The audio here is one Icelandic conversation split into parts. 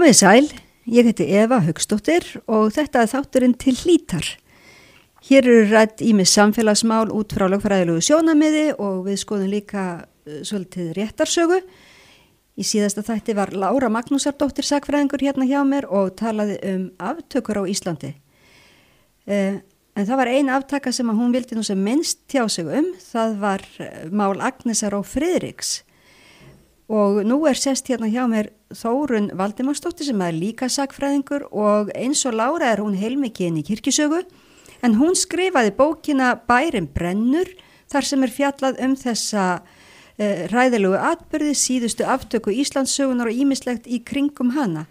Komið sæl, ég heiti Eva Högstóttir og þetta er þátturinn til hlítar. Hér eru rætt í mig samfélagsmál út frá lögfræðilegu sjónamiði og við skoðum líka uh, svolítið réttarsögu. Í síðasta þætti var Laura Magnúsardóttir sakfræðingur hérna hjá mér og talaði um aftökur á Íslandi. Uh, en það var ein aftaka sem hún vildi nú sem minnst tjá sig um, það var uh, mál Agnesar og Friðriks. Og nú er sest hérna hjá mér Þórun Valdimarsdóttir sem er líka sakfræðingur og eins og Laura er hún heilmikinn í kirkisögu en hún skrifaði bókina Bærin brennur þar sem er fjallað um þessa uh, ræðilegu atbyrði síðustu aftöku Íslandssögunar og ímislegt í kringum hana.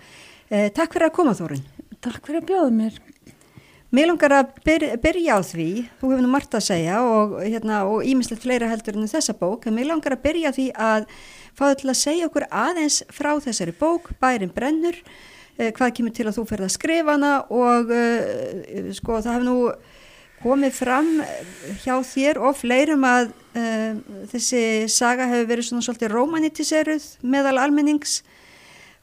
Uh, takk fyrir að koma Þórun. Takk fyrir að bjóða mér. Mér langar að byrja, byrja á því, þú hefur nú margt að segja og ímislegt hérna, fleira heldur en þessa bók, en mér langar að byrja því að fáðu til að segja okkur aðeins frá þessari bók, Bærin brennur, eh, hvað kemur til að þú ferð að skrifa hana og eh, sko það hefur nú komið fram hjá þér og fleirum að eh, þessi saga hefur verið svona svolítið romanitiseruð meðal almennings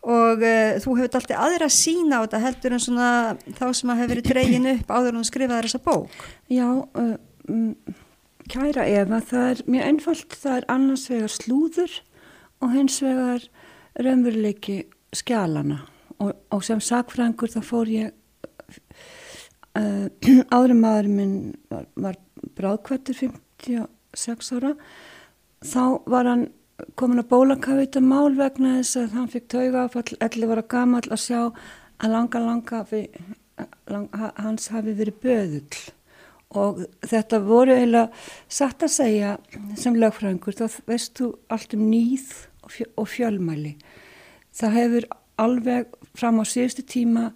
og uh, þú hefur alltaf aðra sína á þetta heldur en svona þá sem að hefur verið dreygin upp áður en skrifaði þessa bók. Já, um, kæra Eva, það er mjög einfalt, það er annars vegar slúður og hins vegar raunveruleiki skjálana og, og sem sakfrængur þá fór ég uh, áður maður minn var, var bráðkvættur 56 ára þá var hann komin að bólakavita mál vegna þess að hann fikk tauga af allir var að gamall að sjá að langa langa við, lang, hans hafi verið böðull og þetta voru eiginlega satt að segja sem lögfræðingur þá veist þú allt um nýð og, fjö, og fjölmæli. Það hefur alveg fram á síðustu tíma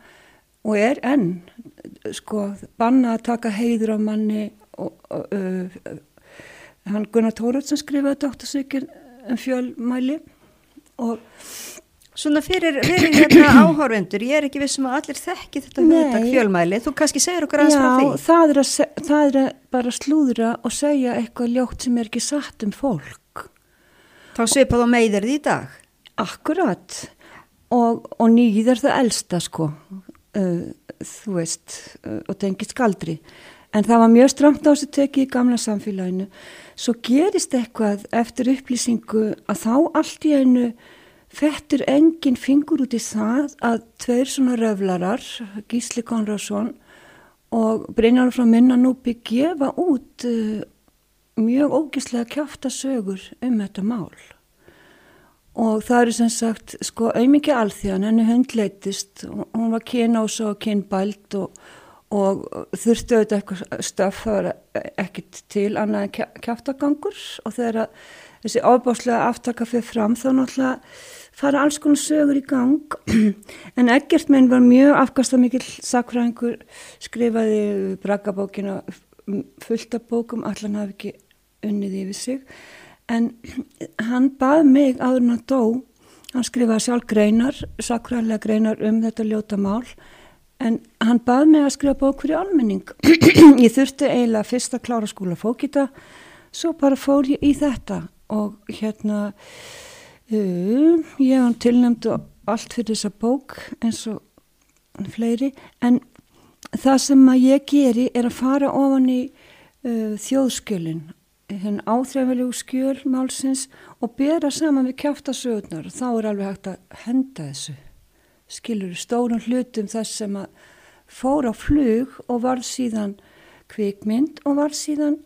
og er enn sko banna að taka heiður á manni og, og uh, hann Gunnar Tóruðsson skrifaði doktorsvíkir um fjölmæli og Svona fyrir, fyrir hérna áhórvendur, ég er ekki vissum að allir þekki þetta hugtak fjölmæli, þú kannski segir okkur aðeins frá því. Já, það er, að, það er að bara slúðra og segja eitthvað ljótt sem er ekki satt um fólk. Þá svipað á meðir því í dag? Akkurat, og, og nýð er það elsta sko, uh, þú veist, uh, og tengið skaldri. En það var mjög stramt á þessu tekið í gamla samfélaginu. Svo gerist eitthvað eftir upplýsingu að þá allt í einu Fettir engin fingur út í það að tveir svona röflarar, Gísli Konradsson og Brynjar frá Minnanúpi gefa út uh, mjög ógíslega kjáfta sögur um þetta mál. Og það eru sem sagt, sko, auðvitað alþjóðan, henni hundleitist, hún var kynás og kynbælt og, og þurfti auðvitað eitthvað stöf, það var ekkit til annað kjáftagangur og þegar þessi ábáslega aftaka fyrir fram þá náttúrulega fara alls konar sögur í gang. En Egert minn var mjög afkastamikil sakfræðingur skrifaði braggabókina fullt af bókum, allan hafi ekki unnið yfir sig. En hann bað mig áður en að dó hann skrifaði sjálf greinar sakfræðilega greinar um þetta ljóta mál. En hann bað mig að skrifa bók fyrir almenning. Ég þurfti eiginlega fyrst að klára skóla fókita svo bara fór ég í þetta og hérna ég hef tilnæmt allt fyrir þessa bók eins og fleiri. En það sem að ég geri er að fara ofan í uh, þjóðskjölin henn áþræfilegu skjöl málsins og bera saman við kjáftasögurnar og þá er alveg hægt að henda þessu skilur stórum hlutum þess sem að fór á flug og var síðan kvikmynd og var síðan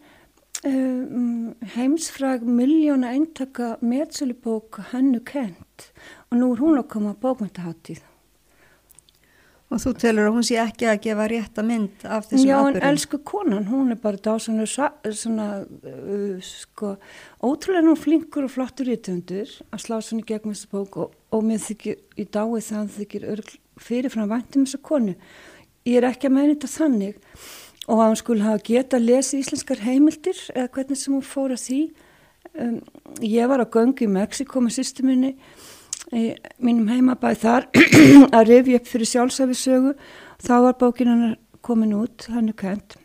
um, heimsfrag miljóna eintaka meðsölubók hannu kent og nú er hún að koma bókmyndaháttíð. Og þú telur að hún sé ekki að gefa rétta mynd af þessum atbyrjum? Já, en elsku konan, hún er bara dásanur svona, uh, sko, ótrúlega nú flinkur og flottur ítöndur að slá svona í gegnum þessu bók og, og mér þykir í dái það þykir fyrirfram væntum þessu konu. Ég er ekki að meina þetta þannig og að hún skulle hafa geta að lesa íslenskar heimildir eða hvernig sem hún fór að því. Um, ég var á gangi í Mexiko með sýstuminni mínum heimabæð þar að rifja upp fyrir sjálfsæfisögu þá var bókin hann komin út hann er kent.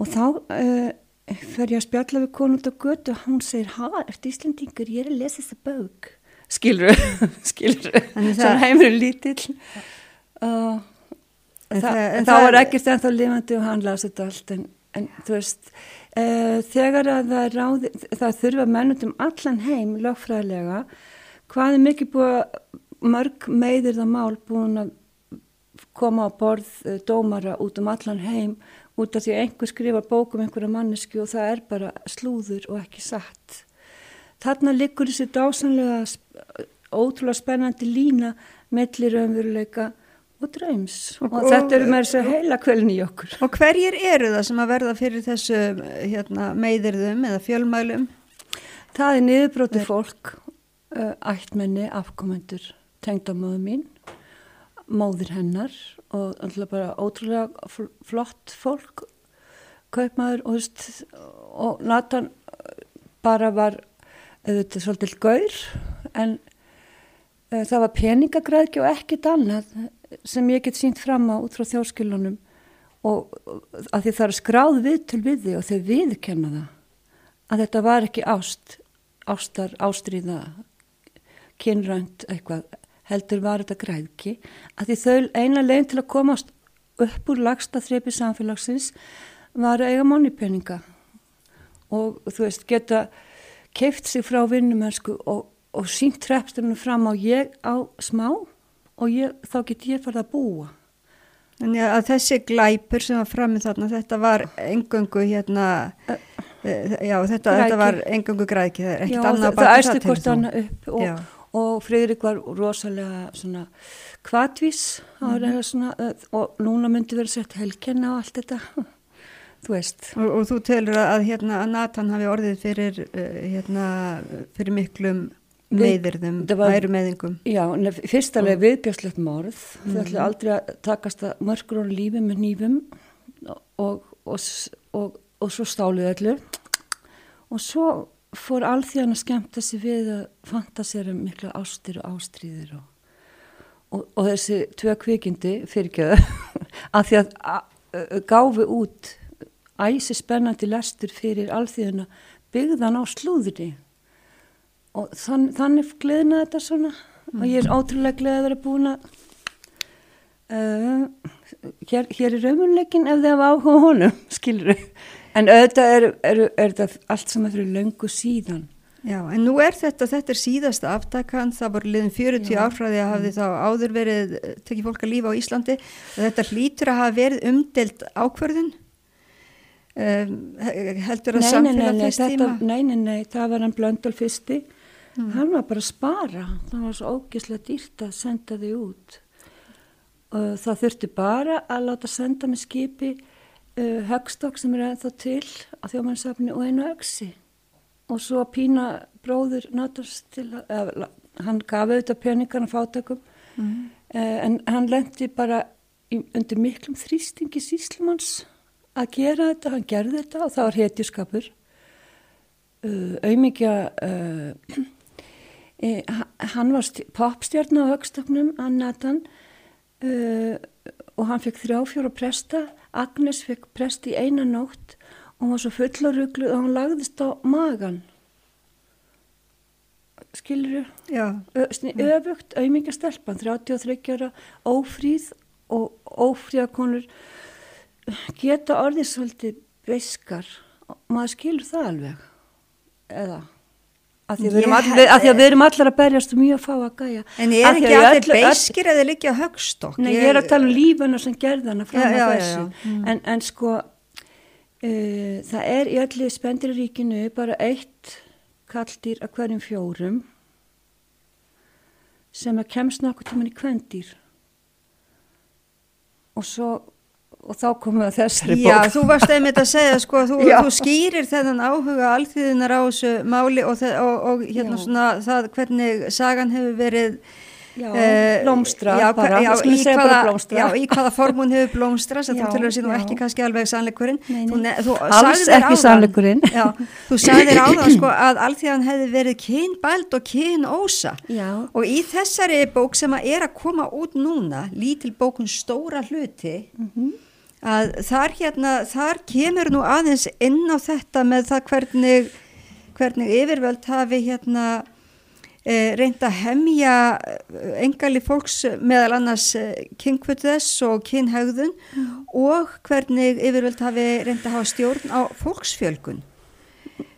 Og þá uh, fer ég að spjalla við konu út á götu og hún segir, ha, ert Íslandingur, ég er að lesa þessa bók. Skilur skilur, svona heimurinn lítill. Og Þa, það, þá er ekkert ennþá lifandi og hann las þetta allt en, en þú veist uh, þegar að það, ráði, það þurfa mennundum allan heim lögfræðilega hvað er mikið búið mörg meðir það mál búin að koma á borð uh, dómara út um allan heim út af því að einhver skrifar bókum einhverja mannesku og það er bara slúður og ekki satt. Þarna likur þessi dásanlega ótrúlega spennandi lína mellir umveruleika og dröyms og, og þetta eru með þessu heila kvölin í okkur. Og hverjir eru það sem að verða fyrir þessu hérna, meðirðum eða fjölmælum? Það er niðurbróti fólk, ættmenni, afkomendur, tengdamöðu mín, móðir hennar og alltaf bara ótrúlega flott fólk, kaupmaður og, og Nathan bara var auðvitað svolítið gaur en uh, það var peningagræðki og ekkit annað sem ég get sínt fram á út frá þjóskilunum og að því það er skráð við til við því og þau viðkenna það að þetta var ekki ást ástar, ástríða kynrænt eitthvað heldur var þetta græðki að því þau eina leginn til að komast upp úr lagsta þreipi samfélagsins var eiga moneypenninga og þú veist geta keift sig frá vinnumennsku og, og sínt trefstunum fram á ég á smá og ég, þá get ég farið að búa. Þannig að þessi glæpur sem var framið þarna, þetta var engöngu hérna, uh, já þetta, þetta var engöngu græki, það er ekkert annað að baka það til þú. Já það æstu hvort annað upp og, og Freyrík var rosalega svona kvatvís mm. svona, og núna myndi verið sett helkenna og allt þetta, þú veist. Og, og þú telur að, hérna, að Nathan hafi orðið fyrir, uh, hérna, fyrir miklum meðirðum, væru meðingum Já, fyrstalega viðbjörnslegt morð. Mm -hmm. þau ætla aldrei að takast að mörgur á lífi með nýfum og, og, og, og svo stálið allir og svo fór alþjóðan að skemta sig við að fantasera mikla ástir og ástríðir og þessi tvei kvikindi fyrirgjöðu að því að, gáfi út æsi spennandi lestur fyrir alþjóðana byggðan á slúðri og þann, þannig gleðina þetta svona. Mm. og ég er ótrúlega gleðið að vera búin að uh, hér, hér er raunleikin ef þið hafa áhuga honum, skilur en auðvitað er, er, er þetta allt sem er fyrir löngu síðan. Já, en nú er þetta, þetta er síðasta aftakan, það voru liðin 40 áfræði að hafi þá áður verið tekið fólk að lífa á Íslandi. Og þetta hlýtur að hafa verið umdelt ákverðin um, heldur að samfélag fyrst tíma? Nei, nei, nei, það var hann blöndal fyrsti mm. hann var bara að spara. Það var svo ógislega dýrt að senda þig út. Og það þurfti bara að láta senda með skipi uh, högstokk sem er ennþá til á þjómannsafni og einu öksi og svo pína bróður nátast til að uh, hann gaf auðvitað peningarna fátakum mm. uh, en hann lendi bara í, undir miklum þrýstingi síslumanns að gera þetta, hann gerði þetta og það var hetjuskapur. Uh, auðmikja uh, E, hann var popstjárn á högstöknum, Annatan, uh, og hann fekk þrjáfjóra presta, Agnes fekk prest í eina nótt og hann var svo fullarugluð og hann lagðist á magan. Skilur þú? Já. Öfugt, auðmingastelpan, 33 ára, ófríð og ófríðakonur geta veiskar og maður skilur það alveg, eða? Af því, að við erum allar að berjast mjög að fá að gæja. En ég er ekki að þeir beiskir eða líka högstokk. Nei, ég er að tala um lífuna sem gerðana fram á þessu. Mm. En, en sko, uh, það er í öllu spendiríkinu bara eitt kalldýr að hverjum fjórum sem að kemst nokkuð tíman í kvendýr. Og svo og þá komum við að þessari bók. Já, þú varst einmitt að segja, sko, þú, þú skýrir þennan áhuga alþýðinar á þessu máli og, og, og hérna já. svona það hvernig sagan hefur verið Já, uh, blómstra já, bara, já, í hvaða, já, í hvaða form hún hefur blómstra sem þú tölur að sé nú ekki kannski alveg sannleikurinn. Alls ekki sannleikurinn. Þú sagðir á það sko að allþjóðan hefði verið kynbæld og kynósa. Og í þessari bók sem að er að koma út núna lítil bókun stóra hluti mm -hmm að þar hérna, þar kemur nú aðeins inn á þetta með það hvernig, hvernig yfirvöld hafi hérna eh, reynda að hemja engali fólks meðal annars kynkvöldess og kynhaugðun mm. og hvernig yfirvöld hafi reynda að hafa stjórn á fólksfjölgun.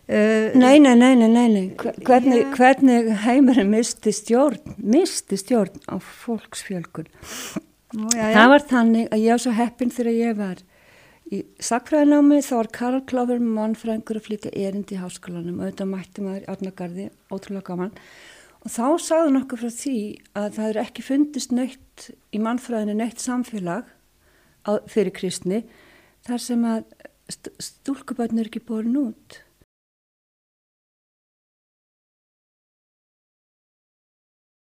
Uh, nei, nei, nei, nei, nei. Hvernig, yeah. hvernig heimurinn misti stjórn, misti stjórn á fólksfjölgun. Nú, já, já. Það var þannig að ég var svo heppin þegar ég var í sakfræðinámi, þá var Karl Kláfur mannfræðingur að flytja erind í háskólanum og auðvitað mætti maður í Arnagarði, ótrúlega gaman. Og þá sagði nokkuð frá því að það er ekki fundist neitt í mannfræðinu neitt samfélag á, fyrir kristni þar sem að stúlkubötn er ekki borin út